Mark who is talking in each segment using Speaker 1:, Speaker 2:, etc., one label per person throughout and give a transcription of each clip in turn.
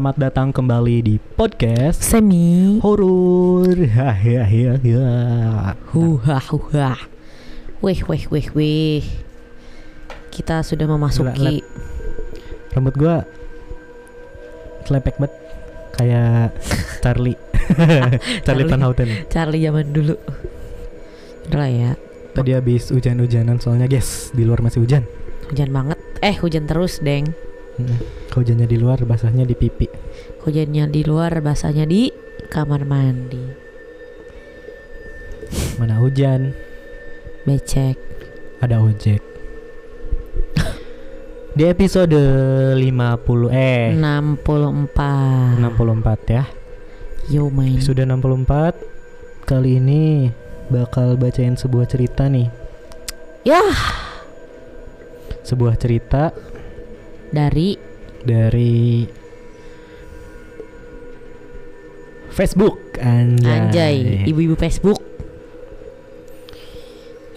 Speaker 1: selamat datang kembali di podcast
Speaker 2: Semi
Speaker 1: horor. Hahaha.
Speaker 2: Huha huha Wih wih wih wih Kita sudah memasuki
Speaker 1: Rambut gua kelepek banget kayak Charlie. Charlie Van Houten.
Speaker 2: Charlie zaman dulu Udah ya
Speaker 1: Tadi habis hujan-hujanan soalnya guys, di luar masih hujan.
Speaker 2: Hujan banget Eh hujan terus deng
Speaker 1: Mm-mm. Hujannya di luar, basahnya di pipi.
Speaker 2: Hujannya di luar Basahnya di kamar mandi.
Speaker 1: Mana hujan,
Speaker 2: Becek.
Speaker 1: Ada ojek. Di episode 50 eh.
Speaker 2: 64
Speaker 1: 64 ya.
Speaker 2: Yo main.
Speaker 1: Sudah 64 Kali ini bakal bacain sebuah cerita nih.
Speaker 2: Yah.
Speaker 1: Sebuah cerita
Speaker 2: Dari
Speaker 1: dari Facebook Anjay,
Speaker 2: Anjay Ibu-ibu Facebook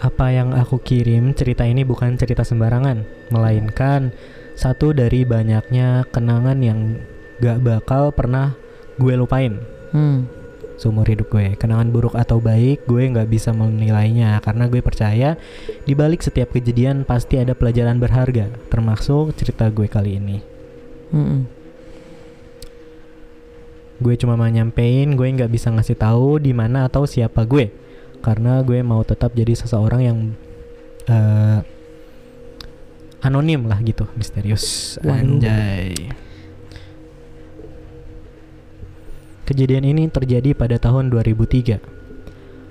Speaker 1: Apa yang aku kirim cerita ini bukan cerita sembarangan Melainkan satu dari banyaknya kenangan yang gak bakal pernah gue lupain
Speaker 2: Hmm
Speaker 1: seumur hidup gue. Kenangan buruk atau baik, gue nggak bisa menilainya karena gue percaya di balik setiap kejadian pasti ada pelajaran berharga, termasuk cerita gue kali ini.
Speaker 2: Mm-mm.
Speaker 1: Gue cuma mau nyampein, gue nggak bisa ngasih tahu di mana atau siapa gue, karena gue mau tetap jadi seseorang yang eh, anonim lah gitu, misterius. Anjay. Kejadian ini terjadi pada tahun 2003.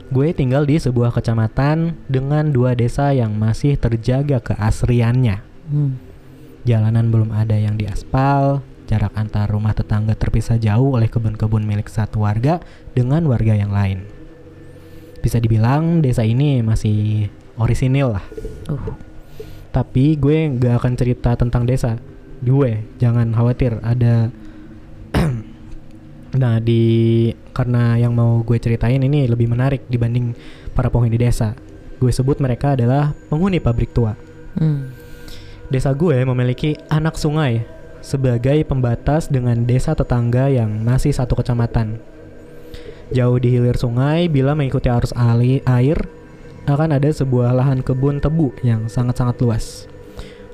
Speaker 1: Gue tinggal di sebuah kecamatan dengan dua desa yang masih terjaga keasriannya.
Speaker 2: Hmm.
Speaker 1: Jalanan belum ada yang diaspal, jarak antar rumah tetangga terpisah jauh oleh kebun-kebun milik satu warga dengan warga yang lain. Bisa dibilang desa ini masih orisinil lah.
Speaker 2: Uh.
Speaker 1: Tapi gue nggak akan cerita tentang desa. Gue jangan khawatir ada. nah di karena yang mau gue ceritain ini lebih menarik dibanding para penghuni desa. Gue sebut mereka adalah penghuni pabrik tua.
Speaker 2: Hmm.
Speaker 1: Desa gue memiliki anak sungai sebagai pembatas dengan desa tetangga yang masih satu kecamatan. Jauh di hilir sungai, bila mengikuti arus air, akan ada sebuah lahan kebun tebu yang sangat-sangat luas.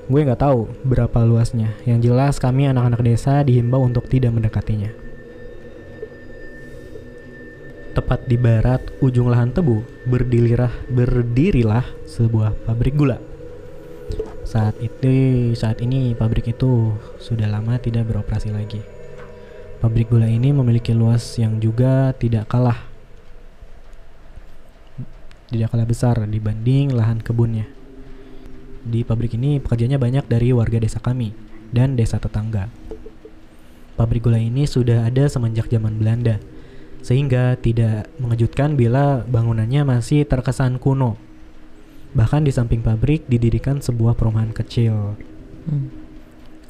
Speaker 1: Gue nggak tahu berapa luasnya. Yang jelas kami anak-anak desa dihimbau untuk tidak mendekatinya. Tepat di barat ujung lahan tebu, berdirilah sebuah pabrik gula. Saat itu, saat ini pabrik itu sudah lama tidak beroperasi lagi. Pabrik gula ini memiliki luas yang juga tidak kalah tidak kalah besar dibanding lahan kebunnya. Di pabrik ini pekerjanya banyak dari warga desa kami dan desa tetangga. Pabrik gula ini sudah ada semenjak zaman Belanda, sehingga tidak mengejutkan bila bangunannya masih terkesan kuno. Bahkan di samping pabrik didirikan sebuah perumahan kecil.
Speaker 2: Hmm.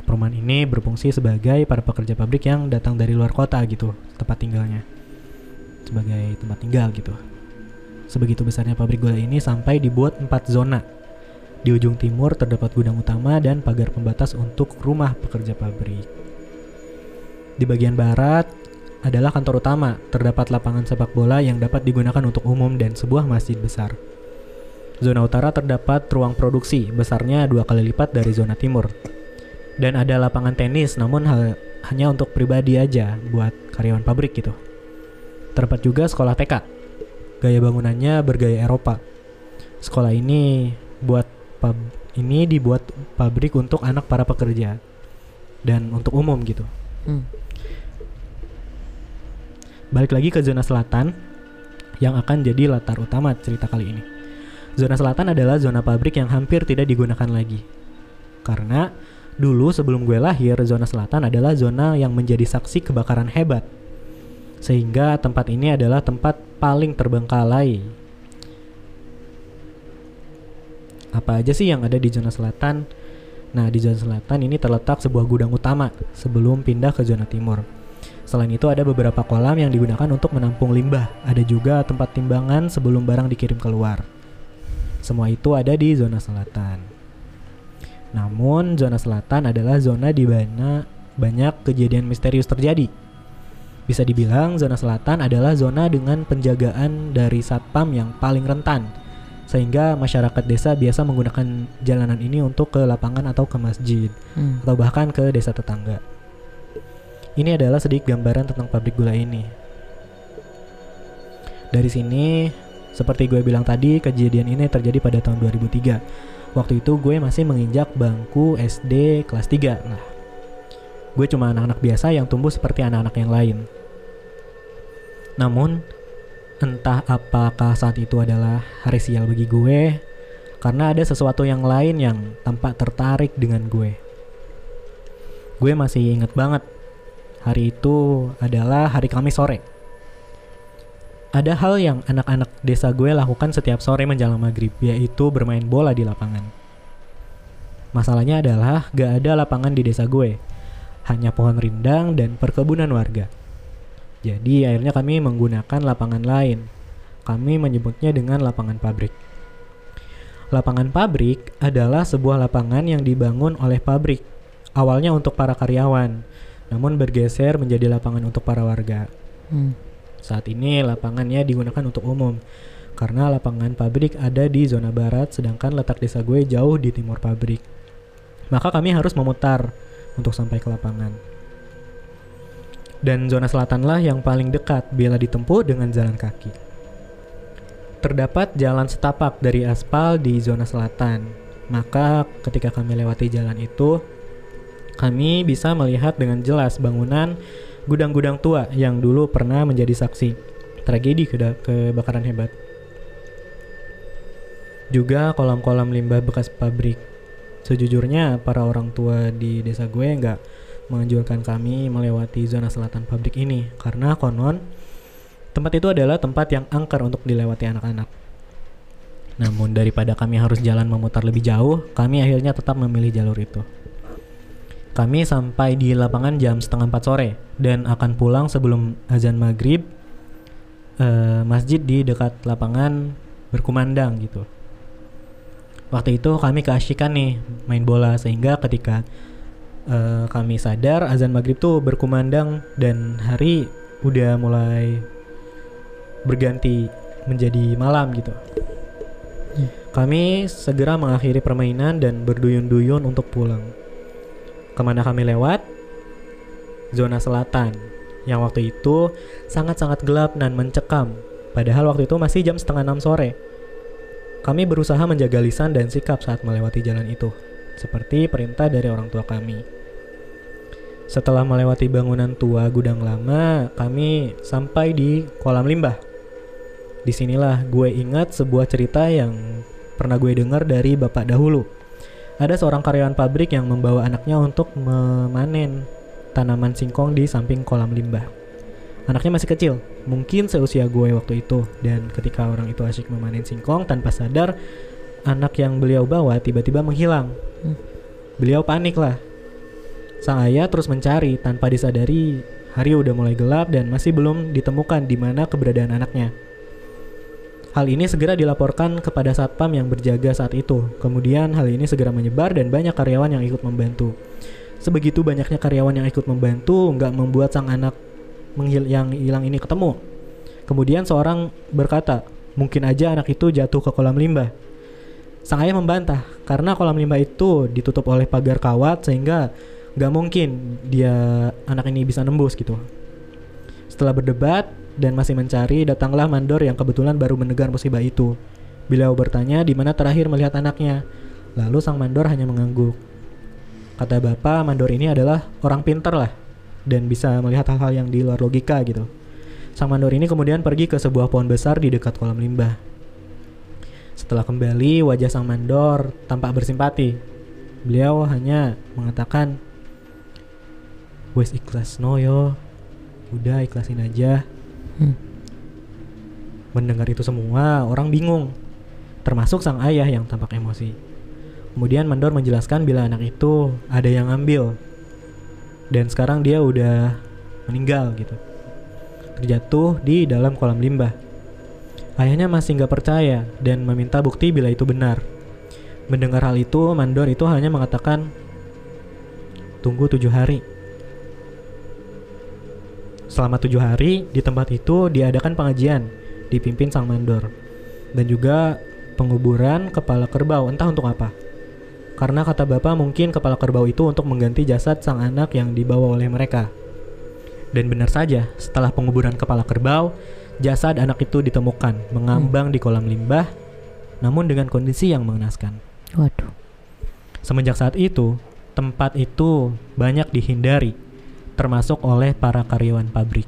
Speaker 1: Perumahan ini berfungsi sebagai para pekerja pabrik yang datang dari luar kota gitu, tempat tinggalnya. Sebagai tempat tinggal gitu. Sebegitu besarnya pabrik gula ini sampai dibuat empat zona. Di ujung timur terdapat gudang utama dan pagar pembatas untuk rumah pekerja pabrik. Di bagian barat adalah kantor utama, terdapat lapangan sepak bola yang dapat digunakan untuk umum dan sebuah masjid besar. Zona utara terdapat ruang produksi, besarnya dua kali lipat dari zona timur. Dan ada lapangan tenis, namun hal, hanya untuk pribadi aja, buat karyawan pabrik gitu. Terdapat juga sekolah TK. Gaya bangunannya bergaya Eropa. Sekolah ini buat pub ini dibuat pabrik untuk anak para pekerja dan untuk umum gitu.
Speaker 2: Hmm.
Speaker 1: Balik lagi ke zona selatan yang akan jadi latar utama cerita kali ini. Zona selatan adalah zona pabrik yang hampir tidak digunakan lagi. Karena dulu sebelum gue lahir, zona selatan adalah zona yang menjadi saksi kebakaran hebat. Sehingga tempat ini adalah tempat paling terbengkalai. Apa aja sih yang ada di zona selatan? Nah, di zona selatan ini terletak sebuah gudang utama sebelum pindah ke zona timur. Selain itu ada beberapa kolam yang digunakan untuk menampung limbah. Ada juga tempat timbangan sebelum barang dikirim keluar. Semua itu ada di zona selatan. Namun zona selatan adalah zona di mana banyak kejadian misterius terjadi. Bisa dibilang zona selatan adalah zona dengan penjagaan dari satpam yang paling rentan. Sehingga masyarakat desa biasa menggunakan jalanan ini untuk ke lapangan atau ke masjid
Speaker 2: Hmm.
Speaker 1: atau bahkan ke desa tetangga. Ini adalah sedikit gambaran tentang pabrik gula ini. Dari sini, seperti gue bilang tadi, kejadian ini terjadi pada tahun 2003. Waktu itu gue masih menginjak bangku SD kelas 3. Nah, gue cuma anak-anak biasa yang tumbuh seperti anak-anak yang lain. Namun, entah apakah saat itu adalah hari sial bagi gue, karena ada sesuatu yang lain yang tampak tertarik dengan gue. Gue masih inget banget, hari itu adalah hari Kamis sore. Ada hal yang anak-anak desa gue lakukan setiap sore menjelang maghrib, yaitu bermain bola di lapangan. Masalahnya adalah gak ada lapangan di desa gue, hanya pohon rindang dan perkebunan warga. Jadi akhirnya kami menggunakan lapangan lain. Kami menyebutnya dengan lapangan pabrik. Lapangan pabrik adalah sebuah lapangan yang dibangun oleh pabrik. Awalnya untuk para karyawan, namun bergeser menjadi lapangan untuk para warga.
Speaker 2: Hmm.
Speaker 1: Saat ini lapangannya digunakan untuk umum karena lapangan pabrik ada di zona barat sedangkan letak desa gue jauh di timur pabrik. Maka kami harus memutar untuk sampai ke lapangan. Dan zona selatanlah yang paling dekat bila ditempuh dengan jalan kaki. Terdapat jalan setapak dari aspal di zona selatan. Maka ketika kami lewati jalan itu, kami bisa melihat dengan jelas bangunan gudang-gudang tua yang dulu pernah menjadi saksi tragedi kebakaran hebat. Juga kolam-kolam limbah bekas pabrik. Sejujurnya para orang tua di desa gue nggak menganjurkan kami melewati zona selatan pabrik ini karena konon tempat itu adalah tempat yang angker untuk dilewati anak-anak. Namun daripada kami harus jalan memutar lebih jauh, kami akhirnya tetap memilih jalur itu. Kami sampai di lapangan jam setengah empat sore dan akan pulang sebelum azan maghrib. Eh, masjid di dekat lapangan berkumandang gitu. Waktu itu kami keasyikan nih main bola sehingga ketika eh, kami sadar azan maghrib tuh berkumandang dan hari udah mulai berganti menjadi malam gitu. Kami segera mengakhiri permainan dan berduyun-duyun untuk pulang. Ke mana kami lewat? Zona selatan, yang waktu itu sangat-sangat gelap dan mencekam. Padahal waktu itu masih jam setengah enam sore. Kami berusaha menjaga lisan dan sikap saat melewati jalan itu, seperti perintah dari orang tua kami. Setelah melewati bangunan tua gudang lama, kami sampai di kolam limbah. Di sinilah gue ingat sebuah cerita yang pernah gue dengar dari bapak dahulu. Ada seorang karyawan pabrik yang membawa anaknya untuk memanen tanaman singkong di samping kolam limbah. Anaknya masih kecil, mungkin seusia gue waktu itu. Dan ketika orang itu asyik memanen singkong tanpa sadar, anak yang beliau bawa tiba-tiba menghilang.
Speaker 2: Hmm.
Speaker 1: Beliau panik lah. Sang ayah terus mencari tanpa disadari hari udah mulai gelap dan masih belum ditemukan di mana keberadaan anaknya. Hal ini segera dilaporkan kepada satpam yang berjaga saat itu. Kemudian hal ini segera menyebar dan banyak karyawan yang ikut membantu. Sebegitu banyaknya karyawan yang ikut membantu nggak membuat sang anak menghil yang hilang ini ketemu. Kemudian seorang berkata, mungkin aja anak itu jatuh ke kolam limbah. Sang ayah membantah karena kolam limbah itu ditutup oleh pagar kawat sehingga nggak mungkin dia anak ini bisa nembus gitu. Setelah berdebat dan masih mencari, datanglah mandor yang kebetulan baru mendengar musibah itu. Beliau bertanya di mana terakhir melihat anaknya. Lalu sang mandor hanya mengangguk. Kata bapak, mandor ini adalah orang pintar lah dan bisa melihat hal-hal yang di luar logika gitu. Sang mandor ini kemudian pergi ke sebuah pohon besar di dekat kolam limbah. Setelah kembali, wajah sang mandor tampak bersimpati. Beliau hanya mengatakan, "Wes ikhlas no yo, udah ikhlasin aja."
Speaker 2: Hmm.
Speaker 1: Mendengar itu semua, orang bingung, termasuk sang ayah yang tampak emosi. Kemudian mandor menjelaskan bila anak itu ada yang ngambil dan sekarang dia udah meninggal gitu, terjatuh di dalam kolam limbah. Ayahnya masih nggak percaya dan meminta bukti bila itu benar. Mendengar hal itu, mandor itu hanya mengatakan, tunggu tujuh hari. Selama tujuh hari di tempat itu diadakan pengajian dipimpin sang mandor dan juga penguburan kepala kerbau entah untuk apa. Karena kata bapak mungkin kepala kerbau itu untuk mengganti jasad sang anak yang dibawa oleh mereka. Dan benar saja, setelah penguburan kepala kerbau, jasad anak itu ditemukan mengambang di kolam limbah, namun dengan kondisi yang mengenaskan.
Speaker 2: Waduh.
Speaker 1: Semenjak saat itu, tempat itu banyak dihindari, termasuk oleh para karyawan pabrik.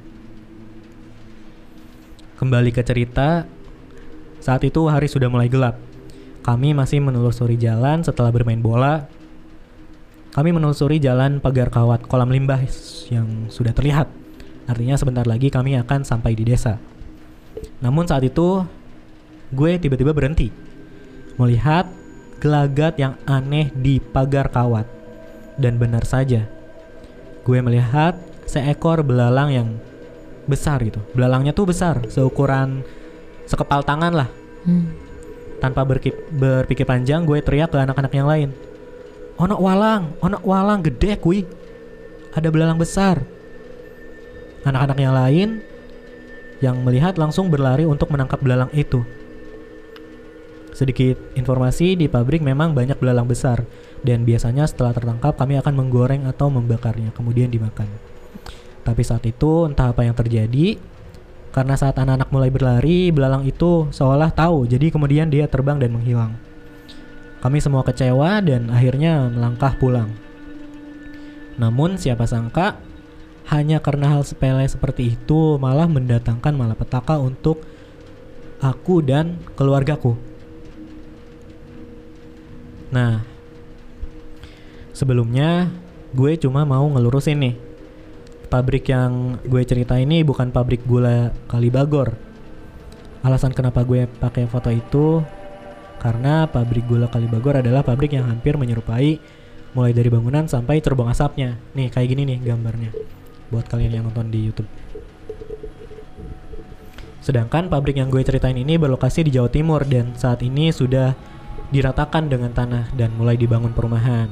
Speaker 1: Kembali ke cerita, saat itu hari sudah mulai gelap. Kami masih menelusuri jalan setelah bermain bola. Kami menelusuri jalan pagar kawat kolam limbah yang sudah terlihat. Artinya sebentar lagi kami akan sampai di desa. Namun saat itu gue tiba-tiba berhenti melihat gelagat yang aneh di pagar kawat. Dan benar saja, gue melihat seekor belalang yang besar gitu. Belalangnya tuh besar, seukuran sekepal tangan lah.
Speaker 2: Hmm.
Speaker 1: Tanpa berki- berpikir panjang, gue teriak ke anak-anak yang lain. Ono walang, ono walang gede kui. Ada belalang besar. Anak-anak yang lain yang melihat langsung berlari untuk menangkap belalang itu. Sedikit informasi di pabrik memang banyak belalang besar dan biasanya setelah tertangkap kami akan menggoreng atau membakarnya kemudian dimakan. Tapi saat itu entah apa yang terjadi karena saat anak-anak mulai berlari, belalang itu seolah tahu, jadi kemudian dia terbang dan menghilang. Kami semua kecewa dan akhirnya melangkah pulang. Namun siapa sangka hanya karena hal sepele seperti itu malah mendatangkan malapetaka untuk aku dan keluargaku. Nah, sebelumnya gue cuma mau ngelurusin nih. Pabrik yang gue cerita ini bukan pabrik gula Kalibagor. Alasan kenapa gue pakai foto itu karena pabrik gula Kalibagor adalah pabrik yang hampir menyerupai mulai dari bangunan sampai terbang asapnya. Nih kayak gini nih gambarnya buat kalian yang nonton di YouTube. Sedangkan pabrik yang gue ceritain ini berlokasi di Jawa Timur dan saat ini sudah diratakan dengan tanah dan mulai dibangun perumahan.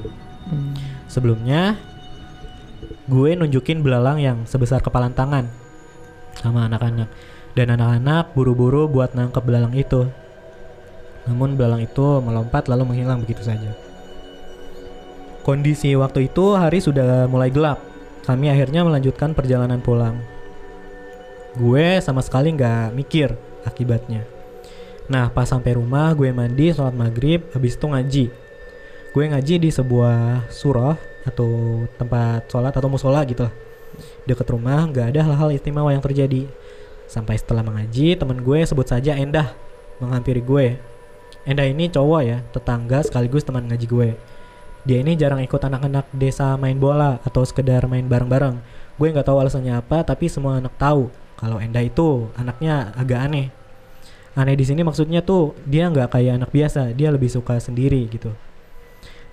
Speaker 2: Hmm.
Speaker 1: Sebelumnya gue nunjukin belalang yang sebesar kepalan tangan sama anak-anak dan anak-anak buru-buru buat nangkep belalang itu. Namun belalang itu melompat lalu menghilang begitu saja. Kondisi waktu itu hari sudah mulai gelap. Kami akhirnya melanjutkan perjalanan pulang. Gue sama sekali nggak mikir akibatnya. Nah pas sampai rumah gue mandi sholat maghrib habis itu ngaji. Gue ngaji di sebuah surah atau tempat sholat atau musola gitu lah. Deket rumah nggak ada hal-hal istimewa yang terjadi. Sampai setelah mengaji temen gue sebut saja Endah menghampiri gue. Endah ini cowok ya, tetangga sekaligus teman ngaji gue. Dia ini jarang ikut anak-anak desa main bola atau sekedar main bareng-bareng. Gue nggak tahu alasannya apa, tapi semua anak tahu kalau Endah itu anaknya agak aneh. Aneh di sini maksudnya tuh dia nggak kayak anak biasa, dia lebih suka sendiri gitu.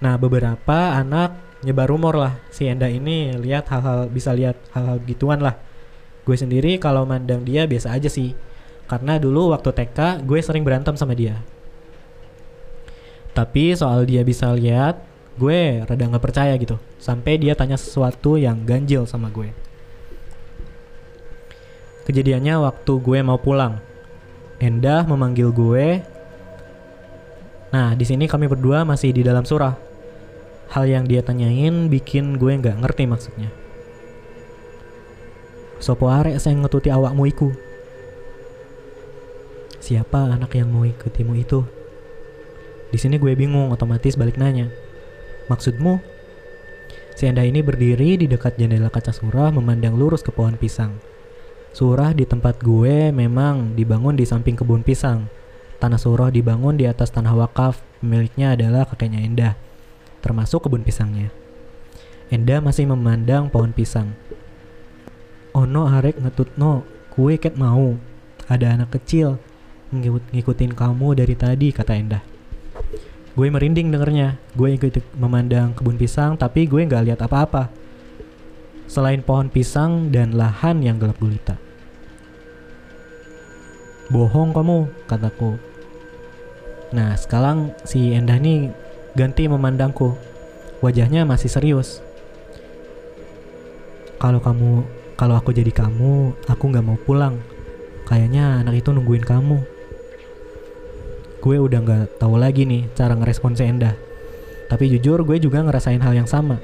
Speaker 1: Nah beberapa anak nyebar rumor lah si Endah ini lihat hal-hal bisa lihat hal-hal gituan lah. Gue sendiri kalau mandang dia biasa aja sih. Karena dulu waktu TK gue sering berantem sama dia. Tapi soal dia bisa lihat, gue rada nggak percaya gitu. Sampai dia tanya sesuatu yang ganjil sama gue. Kejadiannya waktu gue mau pulang. Endah memanggil gue. Nah, di sini kami berdua masih di dalam surah. Hal yang dia tanyain bikin gue nggak ngerti maksudnya. Sopo arek saya ngetuti awakmu iku. Siapa anak yang mau ikutimu itu? Di sini gue bingung, otomatis balik nanya. Maksudmu? Si Endah ini berdiri di dekat jendela kaca surah memandang lurus ke pohon pisang. Surah di tempat gue memang dibangun di samping kebun pisang. Tanah surah dibangun di atas tanah wakaf, pemiliknya adalah kakeknya Endah, termasuk kebun pisangnya. Endah masih memandang pohon pisang. Ono arek ngetutno, kue ket mau. Ada anak kecil ngikut- ngikutin kamu dari tadi, kata Endah. Gue merinding dengernya. Gue ikut memandang kebun pisang, tapi gue nggak lihat apa-apa. Selain pohon pisang dan lahan yang gelap gulita. Bohong kamu, kataku. Nah, sekarang si Endah nih ganti memandangku. Wajahnya masih serius. Kalau kamu kalau aku jadi kamu, aku nggak mau pulang. Kayaknya anak itu nungguin kamu. Gue udah nggak tahu lagi nih cara ngerespon si Endah. Tapi jujur gue juga ngerasain hal yang sama.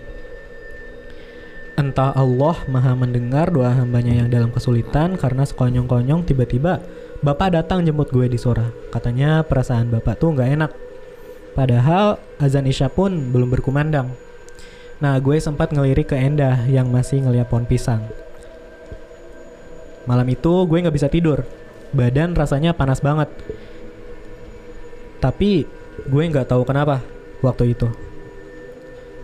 Speaker 1: Entah Allah maha mendengar doa hambanya yang dalam kesulitan karena sekonyong-konyong tiba-tiba Bapak datang jemput gue di Sora. Katanya perasaan Bapak tuh nggak enak. Padahal azan Isya pun belum berkumandang. Nah gue sempat ngelirik ke Endah yang masih ngeliat pohon pisang. Malam itu gue nggak bisa tidur. Badan rasanya panas banget. Tapi gue nggak tahu kenapa waktu itu.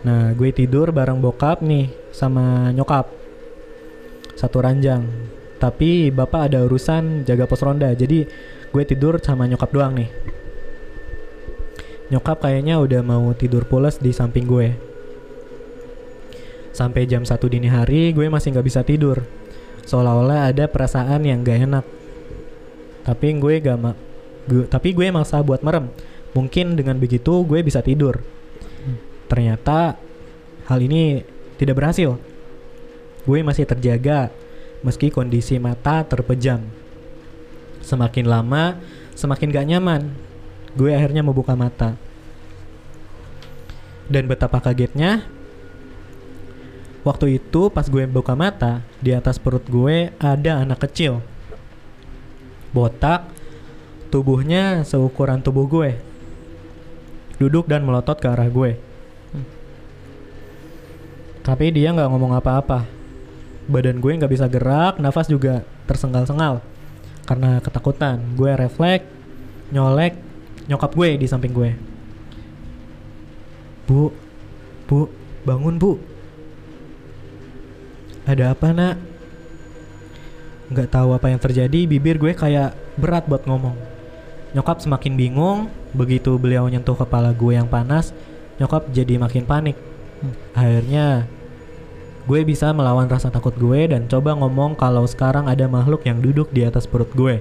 Speaker 1: Nah gue tidur bareng bokap nih sama nyokap. Satu ranjang. Tapi bapak ada urusan jaga pos ronda. Jadi gue tidur sama nyokap doang nih. Nyokap kayaknya udah mau tidur pules di samping gue. Sampai jam 1 dini hari gue masih nggak bisa tidur. Seolah-olah ada perasaan yang gak enak. Tapi gue gak ma gu- tapi gue maksa buat merem. Mungkin dengan begitu gue bisa tidur. Ternyata hal ini tidak berhasil. Gue masih terjaga meski kondisi mata terpejam. Semakin lama, semakin gak nyaman. Gue akhirnya membuka mata. Dan betapa kagetnya, waktu itu pas gue buka mata, di atas perut gue ada anak kecil. Botak, tubuhnya seukuran tubuh gue. Duduk dan melotot ke arah gue. Tapi dia nggak ngomong apa-apa. Badan gue nggak bisa gerak, nafas juga tersengal-sengal. Karena ketakutan, gue refleks, nyolek nyokap gue di samping gue. Bu, bu, bangun bu. Ada apa nak? Nggak tahu apa yang terjadi, bibir gue kayak berat buat ngomong. Nyokap semakin bingung, begitu beliau nyentuh kepala gue yang panas, nyokap jadi makin panik. Akhirnya gue bisa melawan rasa takut gue dan coba ngomong kalau sekarang ada makhluk yang duduk di atas perut gue.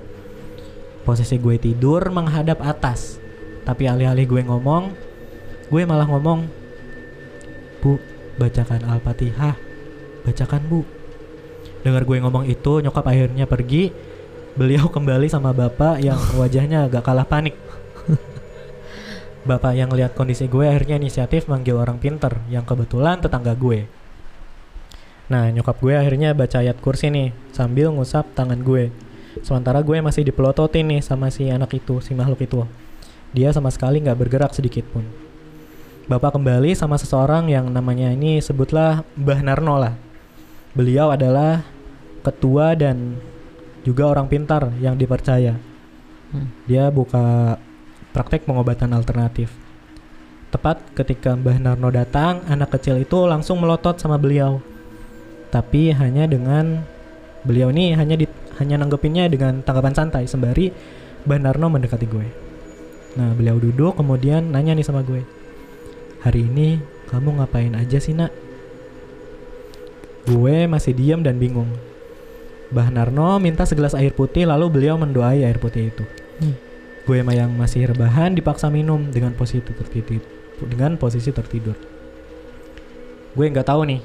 Speaker 1: Posisi gue tidur menghadap atas. Tapi alih-alih gue ngomong, gue malah ngomong, Bu, bacakan Al-Fatihah. Bacakan, Bu. Dengar gue ngomong itu, nyokap akhirnya pergi. Beliau kembali sama bapak yang wajahnya agak kalah panik. Bapak yang lihat kondisi gue akhirnya inisiatif manggil orang pinter yang kebetulan tetangga gue. Nah, nyokap gue akhirnya baca ayat kursi nih sambil ngusap tangan gue. Sementara gue masih dipelototin nih sama si anak itu, si makhluk itu. Dia sama sekali nggak bergerak sedikit pun. Bapak kembali sama seseorang yang namanya ini sebutlah Mbah Narno lah. Beliau adalah ketua dan juga orang pintar yang dipercaya.
Speaker 2: Hmm.
Speaker 1: Dia buka praktek pengobatan alternatif. Tepat ketika Mbah Narno datang, anak kecil itu langsung melotot sama beliau. Tapi hanya dengan beliau ini hanya di, hanya nanggepinnya dengan tanggapan santai sembari Mbah Narno mendekati gue. Nah, beliau duduk kemudian nanya nih sama gue. Hari ini kamu ngapain aja sih, Nak? Gue masih diam dan bingung. Mbah Narno minta segelas air putih lalu beliau mendoai air putih itu.
Speaker 2: Hmm.
Speaker 1: Gue yang masih rebahan dipaksa minum dengan posisi tertidur. Dengan posisi tertidur. Gue nggak tahu nih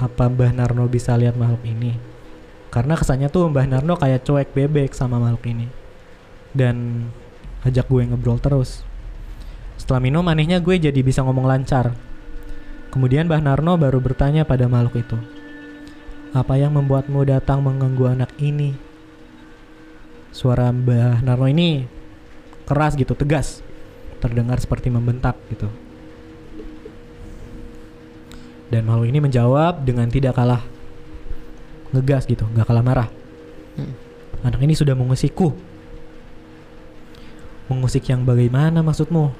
Speaker 1: apa Mbah Narno bisa lihat makhluk ini. Karena kesannya tuh Mbah Narno kayak cuek bebek sama makhluk ini. Dan ajak gue ngobrol terus. Setelah minum anehnya gue jadi bisa ngomong lancar. Kemudian Mbah Narno baru bertanya pada makhluk itu. Apa yang membuatmu datang mengganggu anak ini? Suara Mbah Narno ini keras gitu, tegas. Terdengar seperti membentak gitu. Dan makhluk ini menjawab dengan tidak kalah ngegas gitu, nggak kalah marah.
Speaker 2: Hmm.
Speaker 1: Anak ini sudah mengusikku. Mengusik yang bagaimana maksudmu?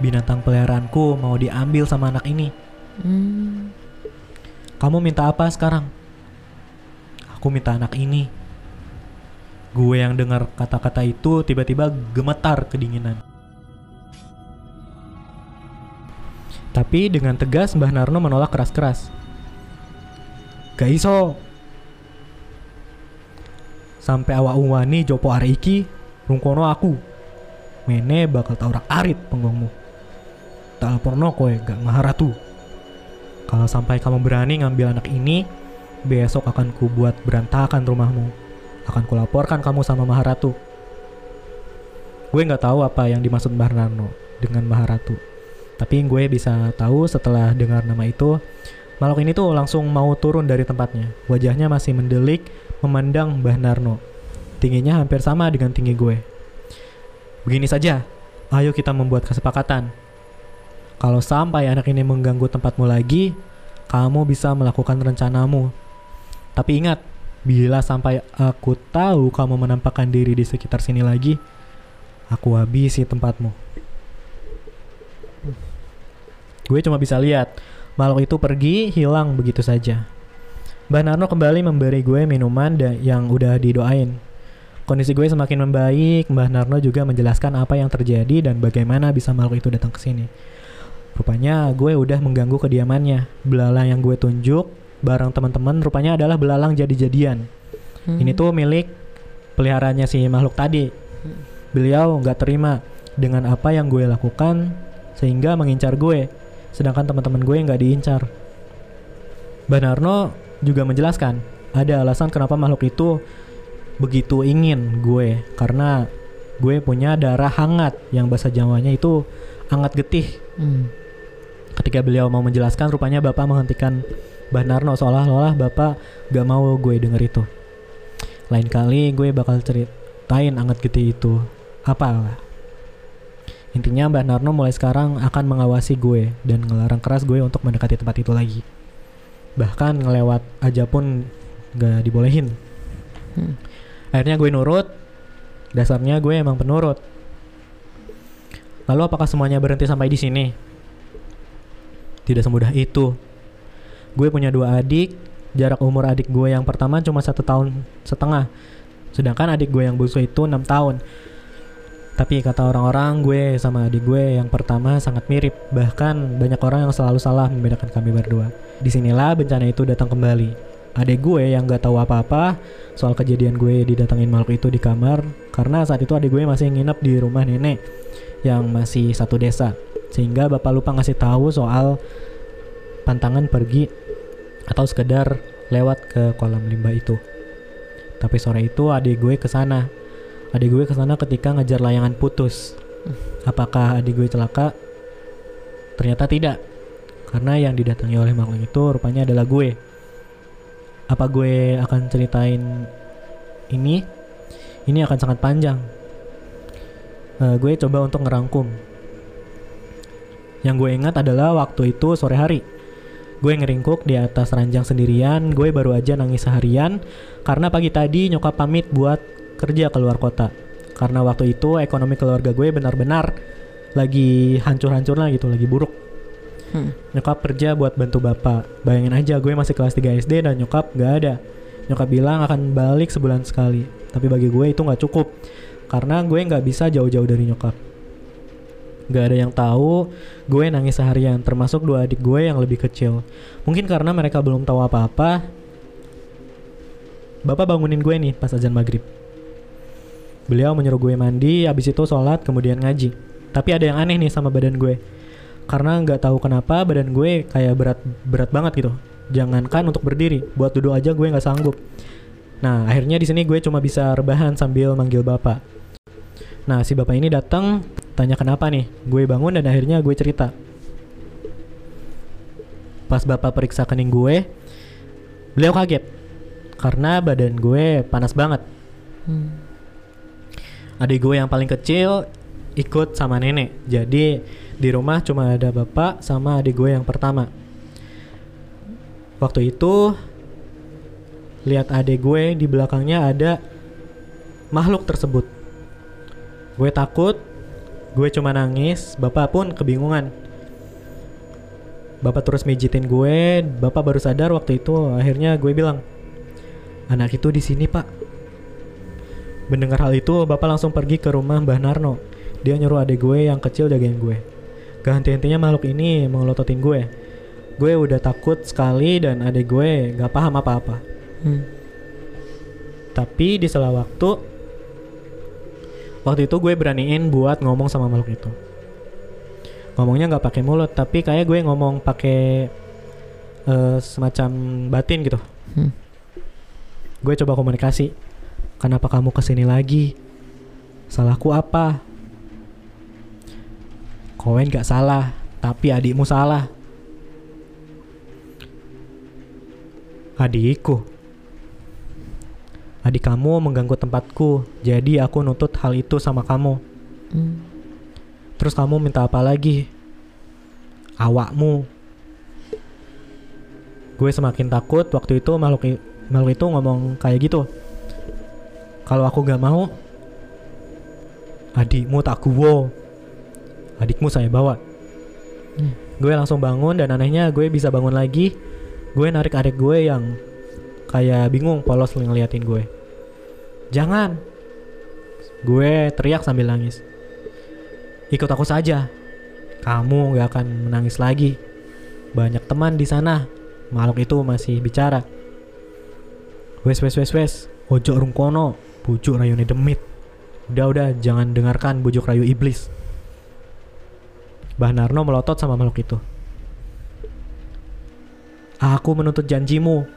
Speaker 1: Binatang peliharaanku mau diambil sama anak ini.
Speaker 2: Hmm.
Speaker 1: Kamu minta apa sekarang? Aku minta anak ini. Gue yang dengar kata-kata itu tiba-tiba gemetar kedinginan. Tapi dengan tegas Mbah Narno menolak keras-keras. Gak iso. Sampai awak wani jopo are iki rungkono aku. Mene bakal taurak arit penggongmu. Tak laporno kowe gak ngaharatu. Kalau sampai kamu berani ngambil anak ini, besok akan ku buat berantakan rumahmu. Akan kulaporkan kamu sama Maharatu. Gue nggak tahu apa yang dimaksud Mbah Narno dengan Maharatu. Tapi gue bisa tahu setelah dengar nama itu, makhluk ini tuh langsung mau turun dari tempatnya. Wajahnya masih mendelik, memandang Mbah Narno. Tingginya hampir sama dengan tinggi gue. Begini saja, ayo kita membuat kesepakatan. Kalau sampai anak ini mengganggu tempatmu lagi, kamu bisa melakukan rencanamu. Tapi ingat, bila sampai aku tahu kamu menampakkan diri di sekitar sini lagi, aku habisi tempatmu. Gue cuma bisa lihat, makhluk itu pergi, hilang begitu saja. Mbak Narno kembali memberi gue minuman yang udah didoain. Kondisi gue semakin membaik, Mbah Narno juga menjelaskan apa yang terjadi dan bagaimana bisa makhluk itu datang ke sini. Rupanya gue udah mengganggu kediamannya. Belalang yang gue tunjuk bareng teman-teman rupanya adalah belalang jadi-jadian.
Speaker 2: Hmm.
Speaker 1: Ini tuh milik peliharaannya si makhluk tadi. Beliau nggak terima dengan apa yang gue lakukan sehingga mengincar gue. Sedangkan teman-teman gue nggak diincar. Mbah Narno juga menjelaskan ada alasan kenapa makhluk itu begitu ingin gue karena gue punya darah hangat yang bahasa Jawanya itu hangat getih.
Speaker 2: Hmm.
Speaker 1: Ketika beliau mau menjelaskan, rupanya bapak menghentikan Mbah Narno seolah-olah bapak gak mau gue denger itu. Lain kali gue bakal ceritain hangat getih itu apa. Intinya Mbah Narno mulai sekarang akan mengawasi gue dan ngelarang keras gue untuk mendekati tempat itu lagi. Bahkan ngelewat aja pun gak dibolehin.
Speaker 2: Hmm.
Speaker 1: Akhirnya gue nurut. Dasarnya gue emang penurut. Lalu apakah semuanya berhenti sampai di sini? Tidak semudah itu. Gue punya dua adik. Jarak umur adik gue yang pertama cuma satu tahun setengah. Sedangkan adik gue yang bungsu itu enam tahun. Tapi kata orang-orang gue sama adik gue yang pertama sangat mirip. Bahkan banyak orang yang selalu salah membedakan kami berdua. Di sinilah bencana itu datang kembali. Adik gue yang gak tahu apa-apa soal kejadian gue didatengin makhluk itu di kamar karena saat itu adik gue masih nginep di rumah nenek yang masih satu desa sehingga bapak lupa ngasih tahu soal pantangan pergi atau sekedar lewat ke kolam limbah itu. Tapi sore itu adik gue ke sana. Adik gue ke sana ketika ngejar layangan putus. Apakah adik gue celaka? Ternyata tidak. Karena yang didatangi oleh makhluk itu rupanya adalah gue. Apa gue akan ceritain ini? Ini akan sangat panjang. Eh, gue coba untuk ngerangkum. Yang gue ingat adalah waktu itu sore hari. Gue ngeringkuk di atas ranjang sendirian. Gue baru aja nangis seharian karena pagi tadi nyokap pamit buat kerja ke luar kota. Karena waktu itu ekonomi keluarga gue benar-benar lagi hancur-hancurnya gitu, lagi buruk.
Speaker 2: Hmm.
Speaker 1: Nyokap kerja buat bantu bapak. Bayangin aja gue masih kelas 3 SD dan nyokap gak ada. Nyokap bilang akan balik sebulan sekali. Tapi bagi gue itu gak cukup. Karena gue gak bisa jauh-jauh dari nyokap. Gak ada yang tahu gue nangis seharian. Termasuk dua adik gue yang lebih kecil. Mungkin karena mereka belum tahu apa-apa. Bapak bangunin gue nih pas azan maghrib. Beliau menyuruh gue mandi, habis itu sholat, kemudian ngaji. Tapi ada yang aneh nih sama badan gue. Karena nggak tahu kenapa badan gue kayak berat berat banget gitu. Jangankan untuk berdiri buat duduk aja gue nggak sanggup. Nah akhirnya di sini gue cuma bisa rebahan sambil manggil bapak. Nah si bapak ini datang tanya kenapa nih. Gue bangun dan akhirnya gue cerita. Pas bapak periksa kening gue beliau kaget. Karena badan gue panas banget.
Speaker 2: Hmm.
Speaker 1: Adik gue yang paling kecil ikut sama nenek. Jadi di rumah cuma ada bapak sama adik gue yang pertama. Waktu itu lihat adik gue di belakangnya ada makhluk tersebut. Gue takut, gue cuma nangis, bapak pun kebingungan. Bapak terus mijitin gue, bapak baru sadar waktu itu akhirnya gue bilang, anak itu di sini pak. Mendengar hal itu, bapak langsung pergi ke rumah Mbah Narno. Dia nyuruh adik gue yang kecil jagain gue. Gak henti-hentinya makhluk ini mengelototin gue. Gue udah takut sekali dan adik gue gak paham apa-apa.
Speaker 2: Hmm.
Speaker 1: Tapi di sela waktu, waktu itu gue beraniin buat ngomong sama makhluk itu. Ngomongnya nggak pakai mulut, tapi kayak gue ngomong pakai eh, semacam batin gitu.
Speaker 2: Hmm.
Speaker 1: Gue coba komunikasi. Kenapa kamu ke sini lagi? Salahku apa? Kowen gak salah, tapi adikmu salah. Adikku. Adik kamu mengganggu tempatku, jadi aku nutut hal itu sama kamu.
Speaker 2: Hmm.
Speaker 1: Terus kamu minta apa lagi? Awakmu. Gue semakin takut waktu itu makhluk makhluk itu ngomong kayak gitu. Kalau aku gak mau, adikmu tak guwo. Adikmu saya bawa.
Speaker 2: Hmm.
Speaker 1: Gue langsung bangun dan anehnya gue bisa bangun lagi. Gue narik adik gue yang kayak bingung polos ngeliatin gue. Jangan. Gue teriak sambil nangis. Ikut aku saja. Kamu gak akan menangis lagi. Banyak teman di sana. Makhluk itu masih bicara. Wes wes wes wes. Ojo rungkono. Bujuk rayune demit. Udah udah jangan dengarkan bujuk rayu iblis. Bah Narno melotot sama makhluk itu. Aku menuntut janjimu.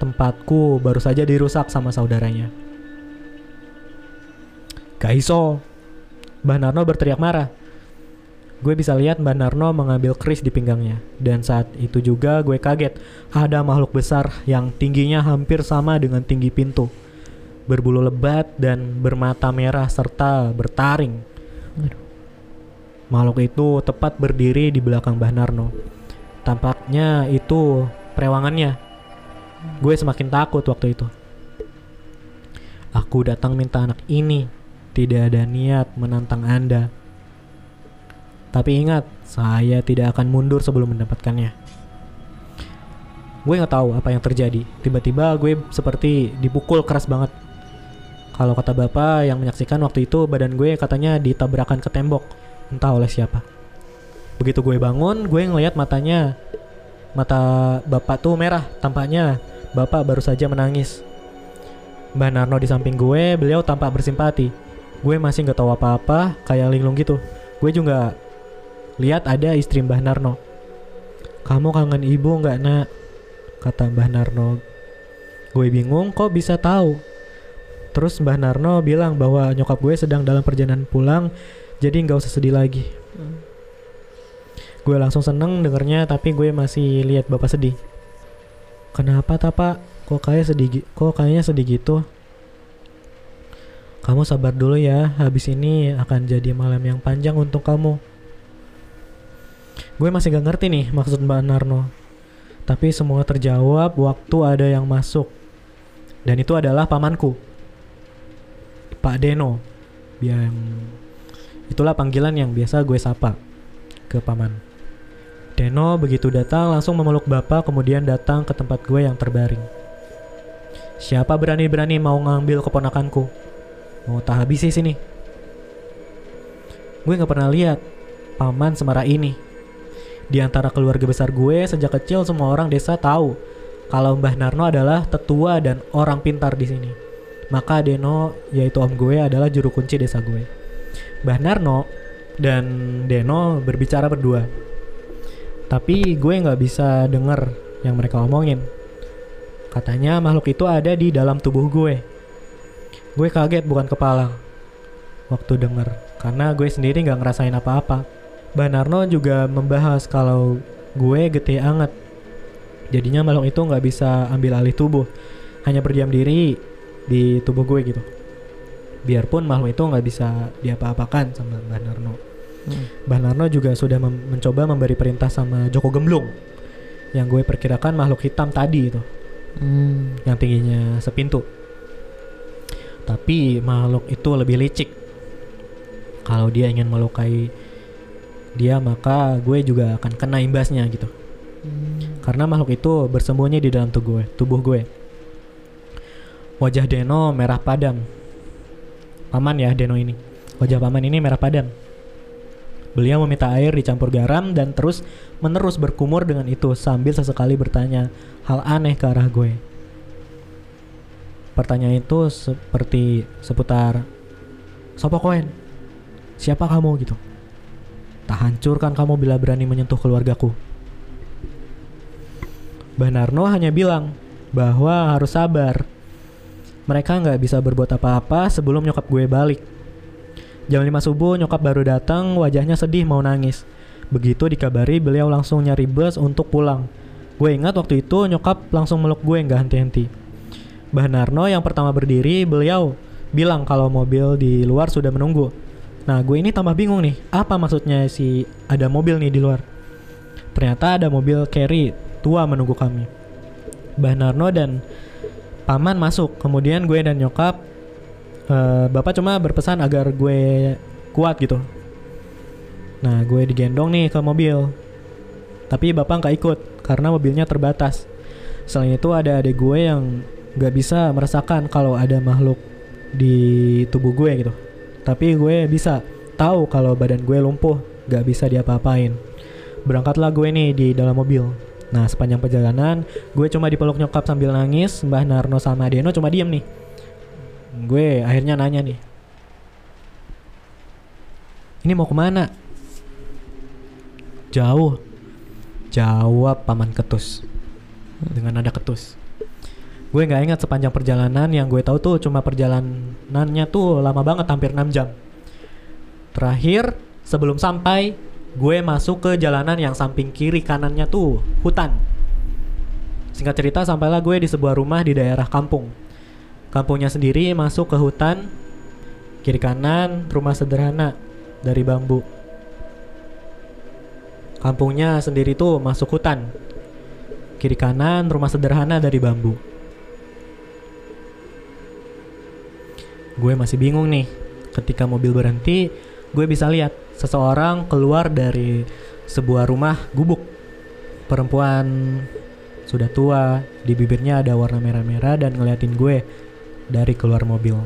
Speaker 1: Tempatku baru saja dirusak sama saudaranya. Gak iso. Mbah Narno berteriak marah. Gue bisa lihat Mbah Narno mengambil keris di pinggangnya. Dan saat itu juga gue kaget. Ada makhluk besar yang tingginya hampir sama dengan tinggi pintu. Berbulu lebat dan bermata merah serta bertaring. Makhluk itu tepat berdiri di belakang Mbah Narno. Tampaknya itu perewangannya. Gue semakin takut waktu itu. Aku datang minta anak ini. Tidak ada niat menantang Anda. Tapi ingat, saya tidak akan mundur sebelum mendapatkannya. Gue nggak tahu apa yang terjadi. Tiba-tiba gue seperti dipukul keras banget. Kalau kata bapak yang menyaksikan waktu itu badan gue katanya ditabrakan ke tembok entah oleh siapa. Begitu gue bangun, gue ngelihat matanya mata bapak tuh merah, tampaknya bapak baru saja menangis. Mbak Narno di samping gue, beliau tampak bersimpati. Gue masih nggak tahu apa-apa, kayak linglung gitu. Gue juga lihat ada istri Mbah Narno. Kamu kangen ibu nggak nak? Kata Mbah Narno. Gue bingung kok bisa tahu. Terus Mbah Narno bilang bahwa nyokap gue sedang dalam perjalanan pulang, jadi nggak usah sedih lagi.
Speaker 2: Hmm.
Speaker 1: Gue langsung seneng dengernya, tapi gue masih lihat bapak sedih. Kenapa tapa? Kok kayak sedih? Kok kayaknya sedih gitu? Kamu sabar dulu ya. Habis ini akan jadi malam yang panjang untuk kamu. Gue masih gak ngerti nih maksud Mbak Narno. Tapi semua terjawab waktu ada yang masuk. Dan itu adalah pamanku. Pak Deno. Yang itulah panggilan yang biasa gue sapa ke paman. Deno begitu datang langsung memeluk bapak kemudian datang ke tempat gue yang terbaring. Siapa berani-berani mau ngambil keponakanku? Mau tak habisi sini. Gue nggak pernah lihat paman semarah ini. Di antara keluarga besar gue sejak kecil semua orang desa tahu kalau Mbah Narno adalah tetua dan orang pintar di sini. Maka Deno yaitu om gue adalah juru kunci desa gue. Mbah Narno dan Deno berbicara berdua. Tapi gue nggak bisa denger yang mereka omongin. Katanya makhluk itu ada di dalam tubuh gue. Gue kaget bukan kepala waktu denger karena gue sendiri nggak ngerasain apa-apa. Mbah Narno juga membahas kalau gue gede anget. Jadinya makhluk itu nggak bisa ambil alih tubuh, hanya berdiam diri di tubuh gue gitu. Biarpun makhluk itu nggak bisa diapa-apakan sama Mbah Narno.
Speaker 2: Hmm.
Speaker 1: Mbah Narno juga sudah mem- mencoba memberi perintah sama Joko Gemblung yang gue perkirakan makhluk hitam tadi itu
Speaker 2: Hmm.
Speaker 1: yang tingginya sepintu. Tapi makhluk itu lebih licik. Kalau dia ingin melukai dia maka gue juga akan kena imbasnya gitu.
Speaker 2: Hmm.
Speaker 1: Karena makhluk itu bersembunyi di dalam tubuh gue, tubuh gue. Wajah Deno merah padam. Paman ya Deno ini. Wajah paman ini merah padam. Beliau meminta air dicampur garam dan terus menerus berkumur dengan itu sambil sesekali bertanya hal aneh ke arah gue. Pertanyaan itu seperti seputar Sopo koen? Siapa kamu gitu? Tak hancurkan kamu bila berani menyentuh keluargaku. Mbah Narno hanya bilang bahwa harus sabar. Mereka nggak bisa berbuat apa-apa sebelum nyokap gue balik. Jam 5 subuh nyokap baru datang, wajahnya sedih mau nangis. Begitu dikabari beliau langsung nyari bus untuk pulang. Gue ingat waktu itu nyokap langsung meluk gue nggak henti-henti. Mbah Narno yang pertama berdiri, beliau bilang kalau mobil di luar sudah menunggu. Nah, gue ini tambah bingung nih, apa maksudnya si ada mobil nih di luar? Ternyata ada mobil carry tua menunggu kami. Mbah Narno dan paman masuk, kemudian gue dan nyokap, eh, bapak cuma berpesan agar gue kuat gitu. Nah, gue digendong nih ke mobil, tapi bapak nggak ikut karena mobilnya terbatas. Selain itu ada adik gue yang nggak bisa merasakan kalau ada makhluk di tubuh gue gitu. Tapi gue bisa tahu kalau badan gue lumpuh, gak bisa diapa-apain. Berangkatlah gue nih di dalam mobil. Nah sepanjang perjalanan, gue cuma dipeluk nyokap sambil nangis. Mbah Narno sama Deno cuma diem nih. Gue akhirnya nanya nih. Ini mau ke mana? Jauh. Jawab paman ketus dengan nada ketus. Gue nggak ingat sepanjang perjalanan yang gue tahu tuh cuma perjalanannya tuh lama banget hampir 6 jam. Terakhir sebelum sampai gue masuk ke jalanan yang samping kiri kanannya tuh hutan. Singkat cerita sampailah gue di sebuah rumah di daerah kampung. Kampungnya sendiri masuk ke hutan kiri kanan rumah sederhana dari bambu. Kampungnya sendiri tuh masuk hutan. Kiri kanan rumah sederhana dari bambu. Gue masih bingung nih. Ketika mobil berhenti, gue bisa lihat seseorang keluar dari sebuah rumah gubuk. Perempuan sudah tua, di bibirnya ada warna merah-merah dan ngeliatin gue dari keluar mobil.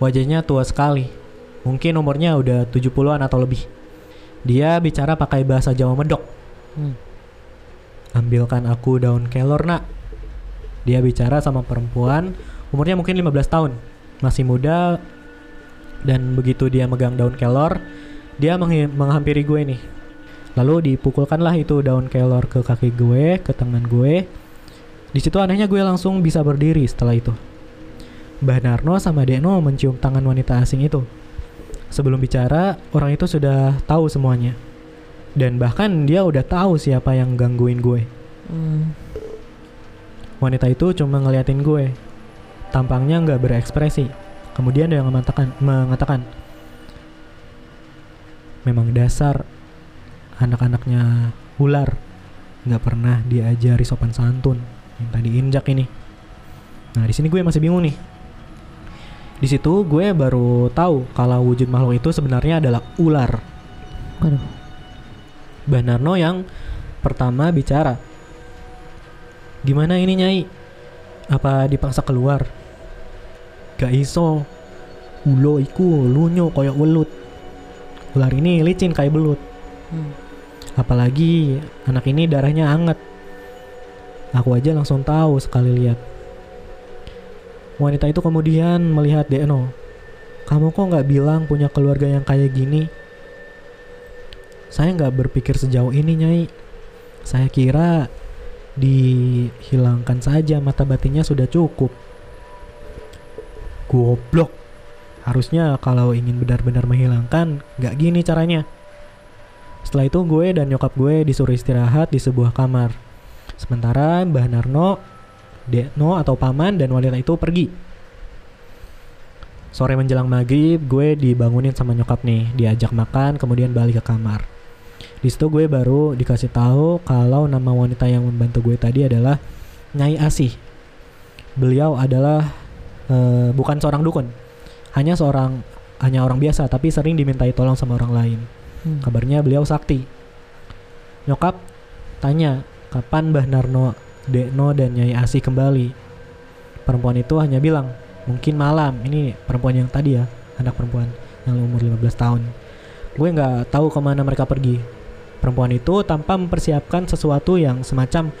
Speaker 1: Wajahnya tua sekali. Mungkin umurnya udah 70-an atau lebih. Dia bicara pakai bahasa Jawa medok.
Speaker 2: Hmm.
Speaker 1: Ambilkan aku daun kelor nak. Dia bicara sama perempuan, umurnya mungkin 15 tahun. Masih muda dan begitu dia megang daun kelor, dia menghampiri gue nih. Lalu dipukulkanlah itu daun kelor ke kaki gue, ke tangan gue. Di situ anehnya gue langsung bisa berdiri setelah itu. Mbah Narno sama Deno mencium tangan wanita asing itu. Sebelum bicara, orang itu sudah tahu semuanya. Dan bahkan dia udah tahu siapa yang gangguin gue.
Speaker 2: Hmm.
Speaker 1: Wanita itu cuma ngeliatin gue. Tampangnya nggak berekspresi. Kemudian dia mengatakan, mengatakan, memang dasar anak-anaknya ular nggak pernah diajari sopan santun yang tadi injak ini. Nah di sini gue masih bingung nih. Di situ gue baru tahu kalau wujud makhluk itu sebenarnya adalah ular.
Speaker 2: Waduh.
Speaker 1: Mbah Narno yang pertama bicara. Gimana ini Nyai? Apa dipaksa keluar? Gak iso. Ulo iku lunyo koyok welut. Ular ini licin kayak belut.
Speaker 2: Hmm.
Speaker 1: Apalagi anak ini darahnya hangat. Aku aja langsung tahu sekali lihat. Wanita itu kemudian melihat Deno. Kamu kok nggak bilang punya keluarga yang kayak gini? Saya nggak berpikir sejauh ini, Nyai. Saya kira dihilangkan saja mata batinnya sudah cukup. Goblok. Harusnya kalau ingin benar-benar menghilangkan, nggak gini caranya. Setelah itu gue dan nyokap gue disuruh istirahat di sebuah kamar. Sementara Mbah Narno, Dekno atau Paman dan wanita itu pergi. Sore menjelang maghrib, gue dibangunin sama nyokap nih, diajak makan, kemudian balik ke kamar. Di situ gue baru dikasih tahu kalau nama wanita yang membantu gue tadi adalah Nyai Asih. Beliau adalah eh, bukan seorang dukun, hanya seorang hanya orang biasa, tapi sering dimintai tolong sama orang lain.
Speaker 2: Hmm.
Speaker 1: Kabarnya beliau sakti. Nyokap tanya kapan Mbah Narno, Dekno dan Nyai Asih kembali. Perempuan itu hanya bilang mungkin malam. Ini perempuan yang tadi ya, anak perempuan yang umur 15 tahun. Gue nggak tahu ke mana mereka pergi. Perempuan itu tanpa mempersiapkan sesuatu yang semacam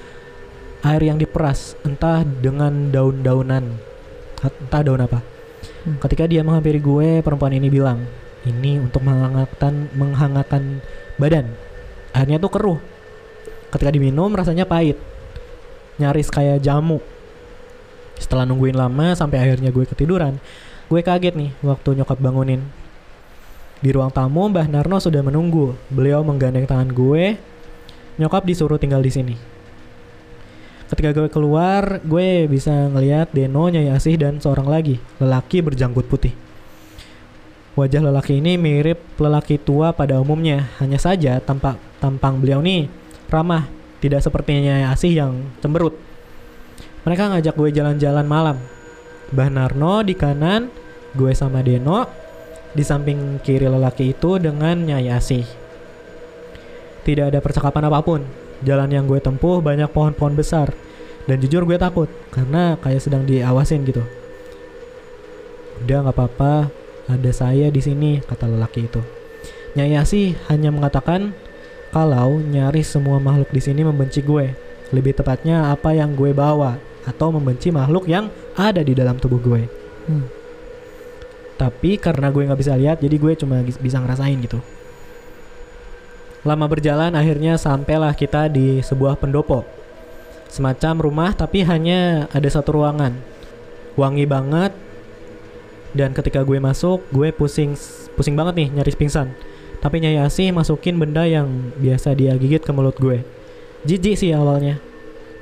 Speaker 1: air yang diperas, entah dengan daun-daunan, entah daun apa.
Speaker 2: Hmm.
Speaker 1: Ketika dia menghampiri gue, perempuan ini bilang, ini untuk menghangatkan menghangatkan badan. Airnya tuh keruh. Ketika diminum rasanya pahit. nyaris kayak jamu. Setelah nungguin lama sampai akhirnya gue ketiduran, gue kaget nih waktu nyokap bangunin. Di ruang tamu, Mbah Narno sudah menunggu. Beliau menggandeng tangan gue. Nyokap disuruh tinggal di sini. Ketika gue keluar, gue bisa ngeliat Deno, Nyai Asih, dan seorang lagi, lelaki berjanggut putih. Wajah lelaki ini mirip lelaki tua pada umumnya, hanya saja tampak tampang beliau nih ramah, tidak seperti Nyai Asih yang cemberut. Mereka ngajak gue jalan-jalan malam. Mbah Narno di kanan, gue sama Deno, di samping kiri lelaki itu dengan Nyai Asih. Tidak ada percakapan apa pun. Jalan yang gue tempuh banyak pohon-pohon besar. Dan jujur gue takut karena kayak sedang diawasin gitu. Udah nggak apa-apa, ada saya di sini kata lelaki itu. Nyai Asih hanya mengatakan kalau nyaris semua makhluk di sini membenci gue. Lebih tepatnya apa yang gue bawa atau membenci makhluk yang ada di dalam tubuh gue.
Speaker 2: Hmm.
Speaker 1: Tapi karena gue nggak bisa lihat, jadi gue cuma bisa ngerasain gitu. Lama berjalan, akhirnya sampailah kita di sebuah pendopo. Semacam rumah, tapi hanya ada satu ruangan. Wangi banget. Dan ketika gue masuk, gue pusing pusing banget nih, nyaris pingsan. Tapi Nyai Asih masukin benda yang biasa dia gigit ke mulut gue. Jijik sih awalnya.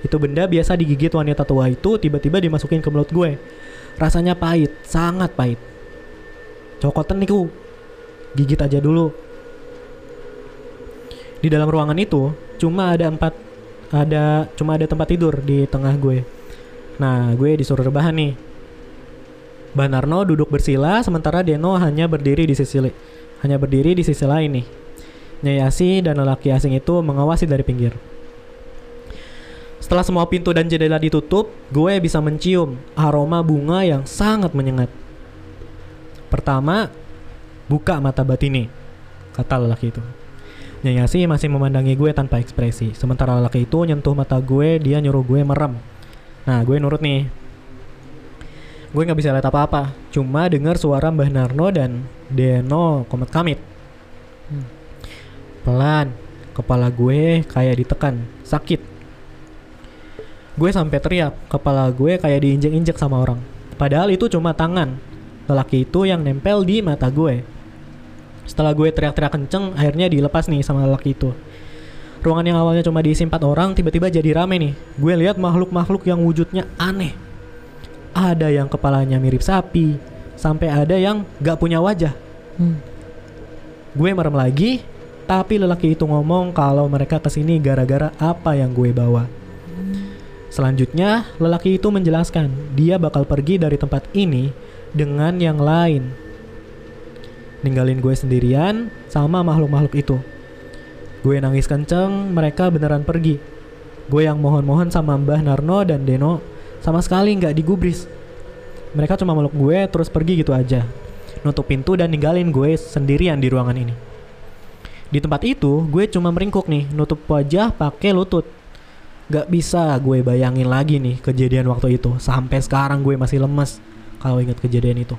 Speaker 1: Itu benda biasa digigit wanita tua itu tiba-tiba dimasukin ke mulut gue. Rasanya pahit, sangat pahit. Cokotan nih ku. Gigit aja dulu. Di dalam ruangan itu cuma ada empat ada cuma ada tempat tidur di tengah gue. Nah, gue disuruh rebahan nih. Banarno duduk bersila sementara Deno hanya berdiri di sisi hanya berdiri di sisi lain nih. Nyai Asih dan lelaki asing itu mengawasi dari pinggir. Setelah semua pintu dan jendela ditutup, gue bisa mencium aroma bunga yang sangat menyengat. Pertama, buka mata batini, kata lelaki itu. Nyai Asih masih memandangi gue tanpa ekspresi. Sementara lelaki itu nyentuh mata gue, dia nyuruh gue merem. Nah, gue nurut nih. Gue nggak bisa lihat apa-apa, cuma dengar suara Mbah Narno dan Deno komet kamit.
Speaker 2: Hmm.
Speaker 1: Pelan, kepala gue kayak ditekan, sakit. Gue sampai teriak, kepala gue kayak diinjek-injek sama orang. Padahal itu cuma tangan lelaki itu yang nempel di mata gue. Setelah gue teriak-teriak kenceng, akhirnya dilepas nih sama lelaki itu. Ruangan yang awalnya cuma diisi empat orang, tiba-tiba jadi rame nih. Gue lihat makhluk-makhluk yang wujudnya aneh. Ada yang kepalanya mirip sapi, sampai ada yang gak punya wajah.
Speaker 2: Hmm.
Speaker 1: Gue merem lagi, tapi lelaki itu ngomong kalau mereka ke sini gara-gara apa yang gue bawa. Selanjutnya, lelaki itu menjelaskan dia bakal pergi dari tempat ini dengan yang lain. Ninggalin gue sendirian sama makhluk-makhluk itu. Gue nangis kenceng, mereka beneran pergi. Gue yang mohon-mohon sama Mbah Narno dan Deno sama sekali nggak digubris. Mereka cuma meluk gue terus pergi gitu aja. Nutup pintu dan ninggalin gue sendirian di ruangan ini. Di tempat itu, gue cuma meringkuk nih, nutup wajah pakai lutut. Gak bisa gue bayangin lagi nih kejadian waktu itu. Sampai sekarang gue masih lemes kalau ingat kejadian itu.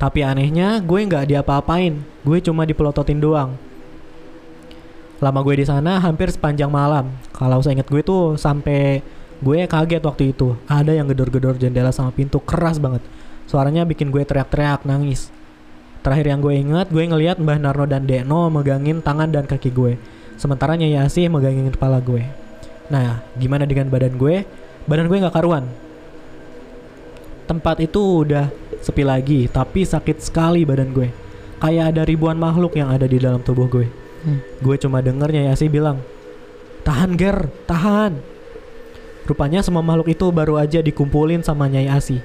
Speaker 1: Tapi anehnya gue nggak diapa-apain. Gue cuma dipelototin doang. Lama gue di sana hampir sepanjang malam. Kalau saya ingat gue tuh sampai gue kaget waktu itu. Ada yang gedor-gedor jendela sama pintu keras banget. Suaranya bikin gue teriak-teriak nangis. Terakhir yang gue ingat, gue ngeliat Mbah Narno dan Deno megangin tangan dan kaki gue. Sementara Nyai Asih megangin kepala gue. Nah, gimana dengan badan gue? Badan gue nggak karuan. Tempat itu udah sepi lagi, tapi sakit sekali badan gue. Kayak ada ribuan makhluk yang ada di dalam tubuh gue.
Speaker 2: Hmm.
Speaker 1: Gue cuma denger Nyai Asih bilang, Tahan Ger, tahan. Rupanya semua makhluk itu baru aja dikumpulin sama Nyai Asih.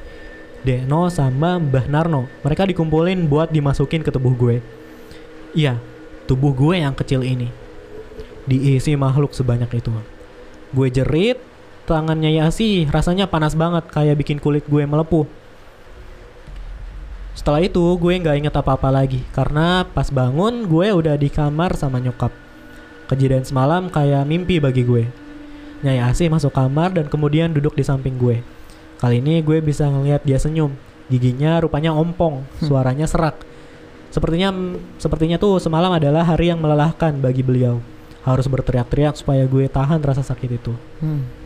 Speaker 1: Deno sama Mbah Narno. Mereka dikumpulin buat dimasukin ke tubuh gue. Iya, tubuh gue yang kecil ini. Diisi makhluk sebanyak itu. Gue jerit, tangannya Yasi rasanya panas banget kayak bikin kulit gue melepuh. Setelah itu gue nggak inget apa-apa lagi karena pas bangun gue udah di kamar sama nyokap. Kejadian semalam kayak mimpi bagi gue. Nyai Asih masuk kamar dan kemudian duduk di samping gue. Kali ini gue bisa ngeliat dia senyum. Giginya rupanya ompong, suaranya serak. Sepertinya sepertinya tuh semalam adalah hari yang melelahkan bagi beliau. Harus berteriak-teriak supaya gue tahan rasa sakit itu.
Speaker 2: Hmm.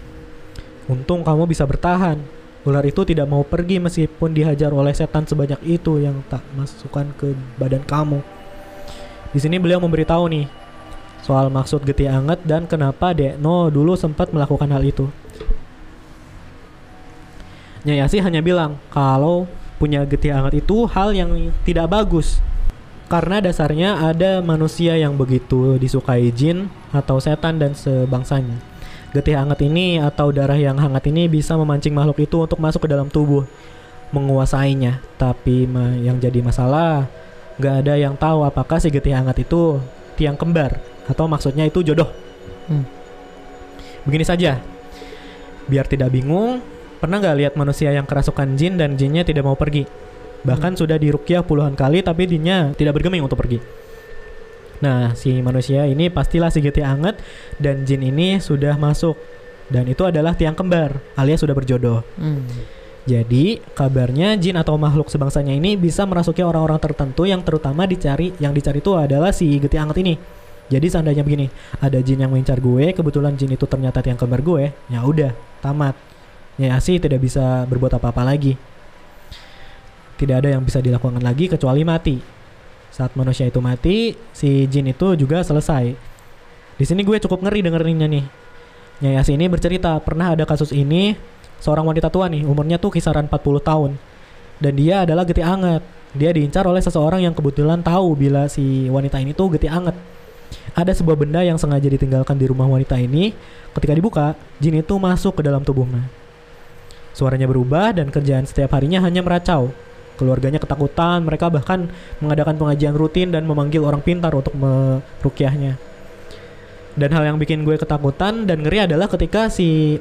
Speaker 1: Untung kamu bisa bertahan. Ular itu tidak mau pergi meskipun dihajar oleh setan sebanyak itu yang tak masukkan ke badan kamu. Di sini beliau memberitahu nih soal maksud getih anget dan kenapa Dekno dulu sempat melakukan hal itu. Nyai Asih hanya bilang kalau punya getih anget itu hal yang tidak bagus karena dasarnya ada manusia yang begitu disukai jin atau setan dan sebangsanya. Getih hangat ini atau darah yang hangat ini bisa memancing makhluk itu untuk masuk ke dalam tubuh, menguasainya. Tapi yang jadi masalah, nggak ada yang tahu apakah si getih hangat itu tiang kembar atau maksudnya itu jodoh.
Speaker 2: Hmm.
Speaker 1: Begini saja, biar tidak bingung, pernah nggak lihat manusia yang kerasukan jin dan jinnya tidak mau pergi? Bahkan sudah dirukyah puluhan kali tapi jinnya tidak bergeming untuk pergi. Nah, si manusia ini pastilah si getih anget dan jin ini sudah masuk. Dan itu adalah tiang kembar alias sudah berjodoh.
Speaker 2: Hmm.
Speaker 1: Jadi, kabarnya jin atau makhluk sebangsanya ini bisa merasuki orang-orang tertentu yang terutama dicari, yang dicari itu adalah si getih anget ini. Jadi seandainya begini, ada jin yang mengincar gue, kebetulan jin itu ternyata tiang kembar gue, ya udah, tamat. Ya sih tidak bisa berbuat apa-apa lagi. Tidak ada yang bisa dilakukan lagi kecuali mati. Saat manusia itu mati, si jin itu juga selesai. Di sini gue cukup ngeri dengerinnya nih. Nyai Asi ini bercerita pernah ada kasus ini seorang wanita tua nih, umurnya tuh kisaran 40 tahun. Dan dia adalah getih anget. Dia diincar oleh seseorang yang kebetulan tahu bila si wanita ini tuh getih anget. Ada sebuah benda yang sengaja ditinggalkan di rumah wanita ini. Ketika dibuka, jin itu masuk ke dalam tubuhnya. Suaranya berubah dan kerjaan setiap harinya hanya meracau. Keluarganya ketakutan, mereka bahkan mengadakan pengajian rutin dan memanggil orang pintar untuk merukyahnya. Dan hal yang bikin gue ketakutan dan ngeri adalah ketika si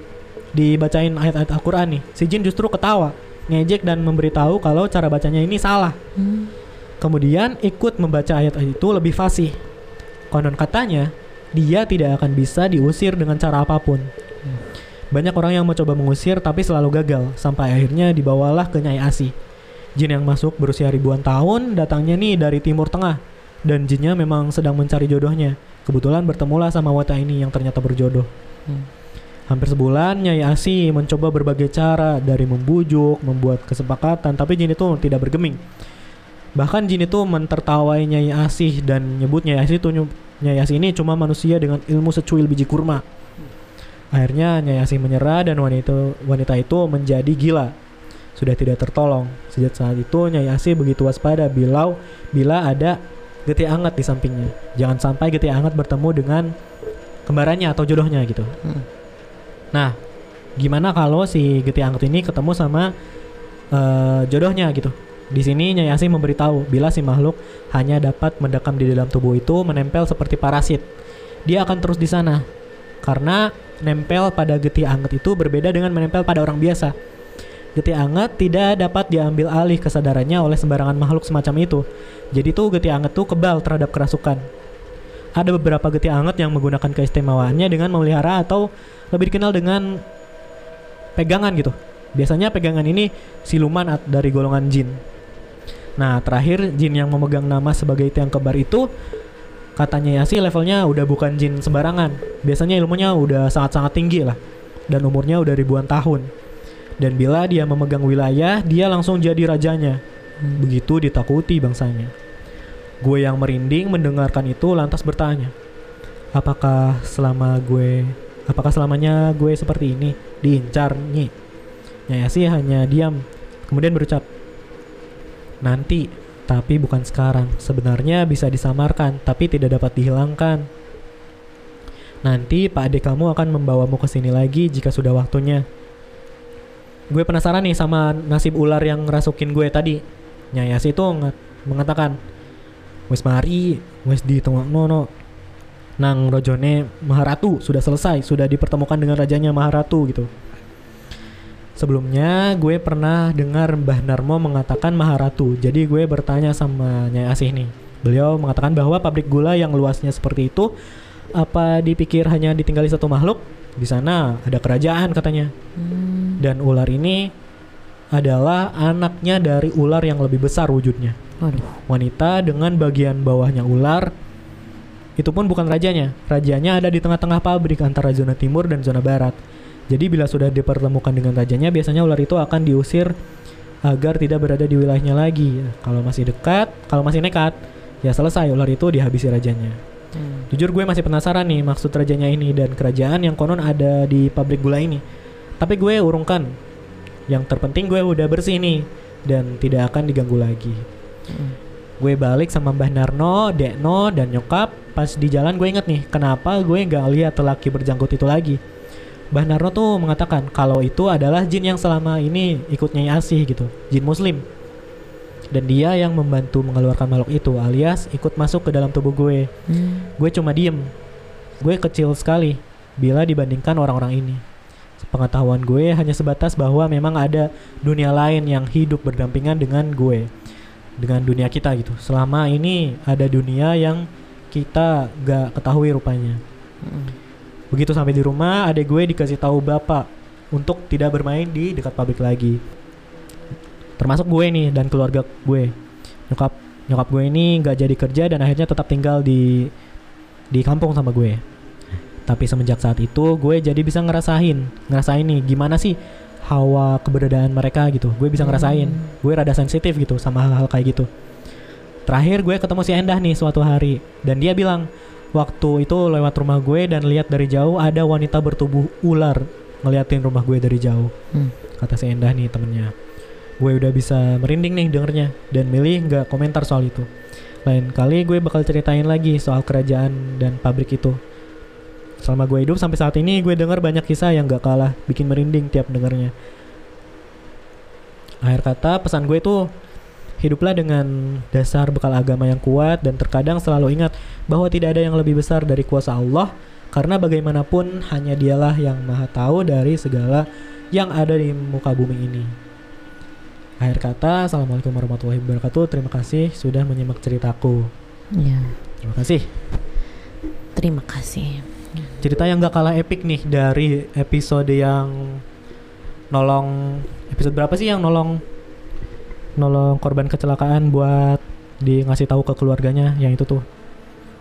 Speaker 1: dibacain ayat-ayat Al-Quran nih, si jin justru ketawa, ngejek dan memberitahu kalau cara bacanya ini salah.
Speaker 2: Hmm.
Speaker 1: Kemudian ikut membaca ayat itu lebih fasih. Konon katanya, dia tidak akan bisa diusir dengan cara apa pun. Banyak orang yang mencoba mengusir tapi selalu gagal, sampai akhirnya dibawalah ke Nyai Asi. Jin yang masuk berusia ribuan tahun, datangnya nih dari timur tengah. Dan jinnya memang sedang mencari jodohnya. Kebetulan bertemulah sama wanita ini yang ternyata berjodoh.
Speaker 2: Hmm.
Speaker 1: Hampir sebulan Nyai Asi mencoba berbagai cara dari membujuk, membuat kesepakatan, tapi jin itu tidak bergeming. Bahkan jin itu mentertawai Nyai Asih dan nyebut Nyai Asih itu Nyai Asih ini cuma manusia dengan ilmu secuil biji kurma. Akhirnya Nyai Asih menyerah dan wanita wanita itu menjadi gila. Sudah tidak tertolong. Sejak saat itu Nyai Asih begitu waspada bila bila ada getih anget di sampingnya. Jangan sampai getih anget bertemu dengan kembarannya atau jodohnya gitu.
Speaker 2: Hmm.
Speaker 1: Nah, gimana kalau si getih anget ini ketemu sama eh, jodohnya gitu? Di sini Nyai Asih memberitahu bila si makhluk hanya dapat mendekam di dalam tubuh itu menempel seperti parasit. Dia akan terus di sana karena nempel pada getih anget itu berbeda dengan menempel pada orang biasa. Getih anget tidak dapat diambil alih kesadarannya oleh sembarangan makhluk semacam itu. Jadi tuh getih anget tuh kebal terhadap kerasukan. Ada beberapa getih anget yang menggunakan keistimewaannya dengan memelihara atau lebih dikenal dengan pegangan gitu. Biasanya pegangan ini siluman dari golongan jin. Nah, terakhir jin yang memegang nama sebagai tiang kembar itu katanya ya sih levelnya udah bukan jin sembarangan. Biasanya ilmunya udah sangat-sangat tinggi lah dan umurnya udah ribuan tahun. Dan bila dia memegang wilayah, dia langsung jadi rajanya. Begitu ditakuti bangsanya. Gue yang merinding mendengarkan itu lantas bertanya, apakah selama gue, apakah selamanya gue seperti ini diincar Nyi? Nyai Asih hanya diam, kemudian berucap, nanti, tapi bukan sekarang. Sebenarnya bisa disamarkan, tapi tidak dapat dihilangkan. Nanti Pak Ade kamu akan membawamu ke sini lagi jika sudah waktunya. Gue penasaran nih sama nasib ular yang ngerasukin gue tadi. Nyai Asih itu mengatakan, wes mari, wes di tengah nono. Nang rojone Maharatu sudah selesai, sudah dipertemukan dengan rajanya Maharatu gitu. Sebelumnya gue pernah dengar Mbah Narmo mengatakan Maharatu. Jadi gue bertanya sama Nyai Asih nih. Beliau mengatakan bahwa pabrik gula yang luasnya seperti itu apa dipikir hanya ditinggali satu makhluk? Di sana ada kerajaan katanya.
Speaker 2: Hmm.
Speaker 1: Dan ular ini adalah anaknya dari ular yang lebih besar wujudnya.
Speaker 2: Waduh.
Speaker 1: Wanita dengan bagian bawahnya ular itu pun bukan rajanya. Rajanya ada di tengah-tengah pabrik antara zona timur dan zona barat. Jadi bila sudah dipertemukan dengan rajanya, biasanya ular itu akan diusir agar tidak berada di wilayahnya lagi. Kalau masih dekat, kalau masih nekat, ya selesai ular itu dihabisi rajanya.
Speaker 2: Hmm.
Speaker 1: Jujur gue masih penasaran nih maksud rajanya ini dan kerajaan yang konon ada di pabrik gula ini. Tapi gue urungkan. Yang terpenting gue udah bersih nih dan tidak akan diganggu lagi.
Speaker 2: Hmm.
Speaker 1: Gue balik sama Mbah Narno, Dekno, dan nyokap. Pas di jalan gue inget nih, kenapa gue nggak lihat lelaki berjanggut itu lagi. Mbah Narno tuh mengatakan kalau itu adalah jin yang selama ini ikut Nyai Asih gitu, jin muslim. Dan dia yang membantu mengeluarkan makhluk itu alias ikut masuk ke dalam tubuh gue.
Speaker 2: Hmm.
Speaker 1: Gue cuma diem. Gue kecil sekali bila dibandingkan orang-orang ini. Pengetahuan gue hanya sebatas bahwa memang ada dunia lain yang hidup berdampingan dengan gue. Dengan dunia kita gitu. Selama ini ada dunia yang kita gak ketahui rupanya.
Speaker 2: Hmm.
Speaker 1: Begitu sampai di rumah, adek gue dikasih tahu bapak untuk tidak bermain di dekat pabrik lagi. Termasuk gue nih dan keluarga gue. Nyokap nyokap gue ini nggak jadi kerja dan akhirnya tetap tinggal di di kampung sama gue. Tapi semenjak saat itu gue jadi bisa ngerasain, ngerasain nih gimana sih hawa keberadaan mereka gitu. Gue bisa ngerasain. Gue rada sensitif gitu sama hal-hal kayak gitu. Terakhir gue ketemu si Endah nih suatu hari dan dia bilang waktu itu lewat rumah gue dan lihat dari jauh ada wanita bertubuh ular ngeliatin rumah gue dari jauh.
Speaker 2: Hmm.
Speaker 1: Kata si Endah nih temennya. Gue udah bisa merinding nih dengernya dan milih nggak komentar soal itu. Lain kali gue bakal ceritain lagi soal kerajaan dan pabrik itu. Selama gue hidup sampai saat ini gue denger banyak kisah yang gak kalah bikin merinding tiap dengernya. Akhir kata pesan gue tuh hiduplah dengan dasar bekal agama yang kuat dan terkadang selalu ingat bahwa tidak ada yang lebih besar dari kuasa Allah karena bagaimanapun hanya dialah yang maha tahu dari segala yang ada di muka bumi ini. Akhir kata, Assalamualaikum warahmatullahi wabarakatuh. Terima kasih sudah menyimak ceritaku.
Speaker 2: Ya.
Speaker 1: Terima kasih.
Speaker 2: Terima kasih.
Speaker 1: Cerita yang gak kalah epic nih dari episode yang nolong episode berapa sih yang nolong nolong korban kecelakaan buat di ngasih tahu ke keluarganya yang itu tuh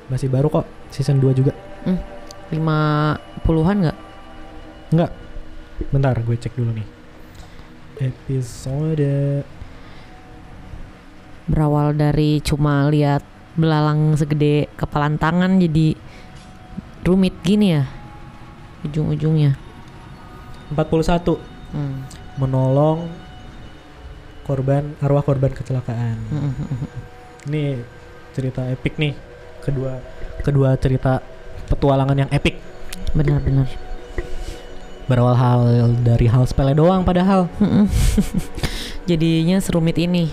Speaker 1: masih baru kok season 2 juga
Speaker 2: Lima puluhan nggak?
Speaker 1: enggak bentar gue cek dulu nih episode
Speaker 2: Berawal dari cuma lihat belalang segede kepalan tangan jadi rumit gini ya ujung-ujungnya.
Speaker 1: 41
Speaker 2: Hmm.
Speaker 1: menolong korban arwah korban kecelakaan
Speaker 2: Hmm,
Speaker 1: ini cerita epic nih kedua kedua cerita petualangan yang epic
Speaker 2: Benar-benar.
Speaker 1: Berawal hal dari hal sepele doang padahal.
Speaker 2: Jadinya serumit ini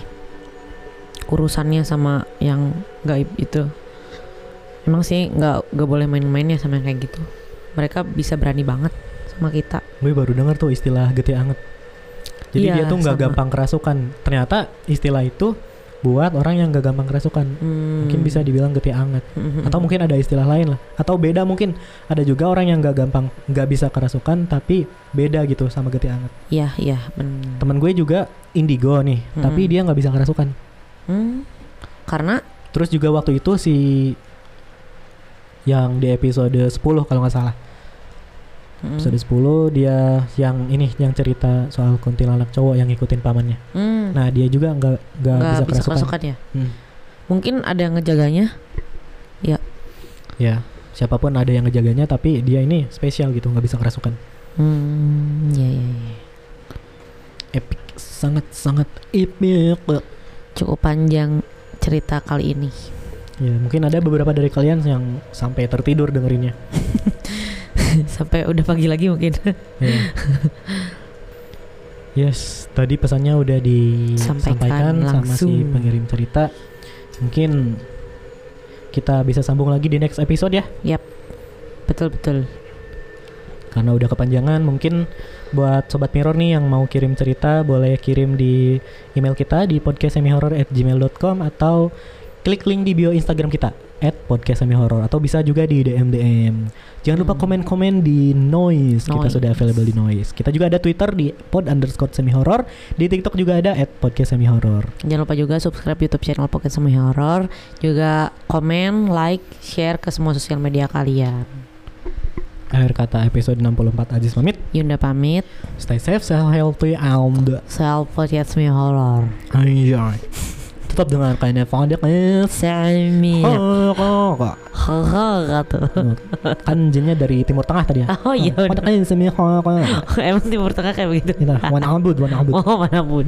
Speaker 2: urusannya sama yang gaib itu. Emang sih nggak nggak boleh main-mainnya sama yang kayak gitu. Mereka bisa berani banget sama kita.
Speaker 1: gue baru dengar tuh istilah getih anget jadi
Speaker 2: Iya,
Speaker 1: dia tuh nggak gampang kerasukan ternyata istilah itu buat orang yang nggak gampang kerasukan
Speaker 2: Hmm.
Speaker 1: mungkin bisa dibilang getih anget
Speaker 2: Mm-mm.
Speaker 1: atau mungkin ada istilah lain lah atau beda mungkin ada juga orang yang nggak gampang nggak bisa kerasukan tapi beda gitu sama getih anget
Speaker 2: Iya iya benar.
Speaker 1: temen gue juga indigo nih tapi
Speaker 2: Mm-mm.
Speaker 1: dia nggak bisa kerasukan
Speaker 2: Hmm. Karena
Speaker 1: terus juga waktu itu si yang di episode 10 kalau nggak salah
Speaker 2: mm,
Speaker 1: episode 10 dia yang ini yang cerita soal kuntilanak cowok yang ngikutin pamannya
Speaker 2: mm,
Speaker 1: nah dia juga nggak nggak bisa
Speaker 2: bisa
Speaker 1: kerasukan
Speaker 2: kerasukan ya.
Speaker 1: Hmm.
Speaker 2: Mungkin ada yang ngejaganya.
Speaker 1: ya siapa pun ada yang ngejaganya tapi dia ini spesial gitu nggak bisa kerasukan
Speaker 2: Hmm, ya ya ya.
Speaker 1: epic sangat sangat epic
Speaker 2: Cukup panjang cerita kali ini.
Speaker 1: ya mungkin ada beberapa dari kalian yang sampai tertidur dengerinnya
Speaker 2: Sampai udah pagi lagi mungkin.
Speaker 1: Ya. yes tadi pesannya udah disampaikan
Speaker 2: Sampaikan
Speaker 1: sama si pengirim cerita mungkin kita bisa sambung lagi di next episode ya
Speaker 2: Betul betul.
Speaker 1: karena udah kepanjangan mungkin buat sobat mirror nih yang mau kirim cerita boleh kirim di email kita di podcastsemihorror@gmail.com atau klik link di bio Instagram kita @podcastsemihorror atau bisa juga di DM DM. Jangan lupa
Speaker 2: Hmm.
Speaker 1: komen-komen di Noise. Kita
Speaker 2: Noise.
Speaker 1: sudah available di Noise. Kita juga ada Twitter di pod underscore semihorror. Di TikTok juga ada @podcastsemihorror.
Speaker 2: Jangan lupa juga subscribe YouTube channel Pocket Semi Horror. Juga komen, like, share ke semua sosial media kalian.
Speaker 1: Akhir kata episode 64 Aziz pamit.
Speaker 2: Yunda pamit.
Speaker 1: Stay safe, stay healthy, and
Speaker 2: Self podcast me horror.
Speaker 1: enjoy. Tetap dengarkan podcast.
Speaker 2: Sami.
Speaker 1: Horor.
Speaker 2: Horror tuh.
Speaker 1: Kan jinnya dari Timur Tengah tadi ya.
Speaker 2: Oh iya.
Speaker 1: semi horor.
Speaker 2: Emang timur tengah kayak begitu.
Speaker 1: Kita wan abud, wan abud.
Speaker 2: Oh mana bud.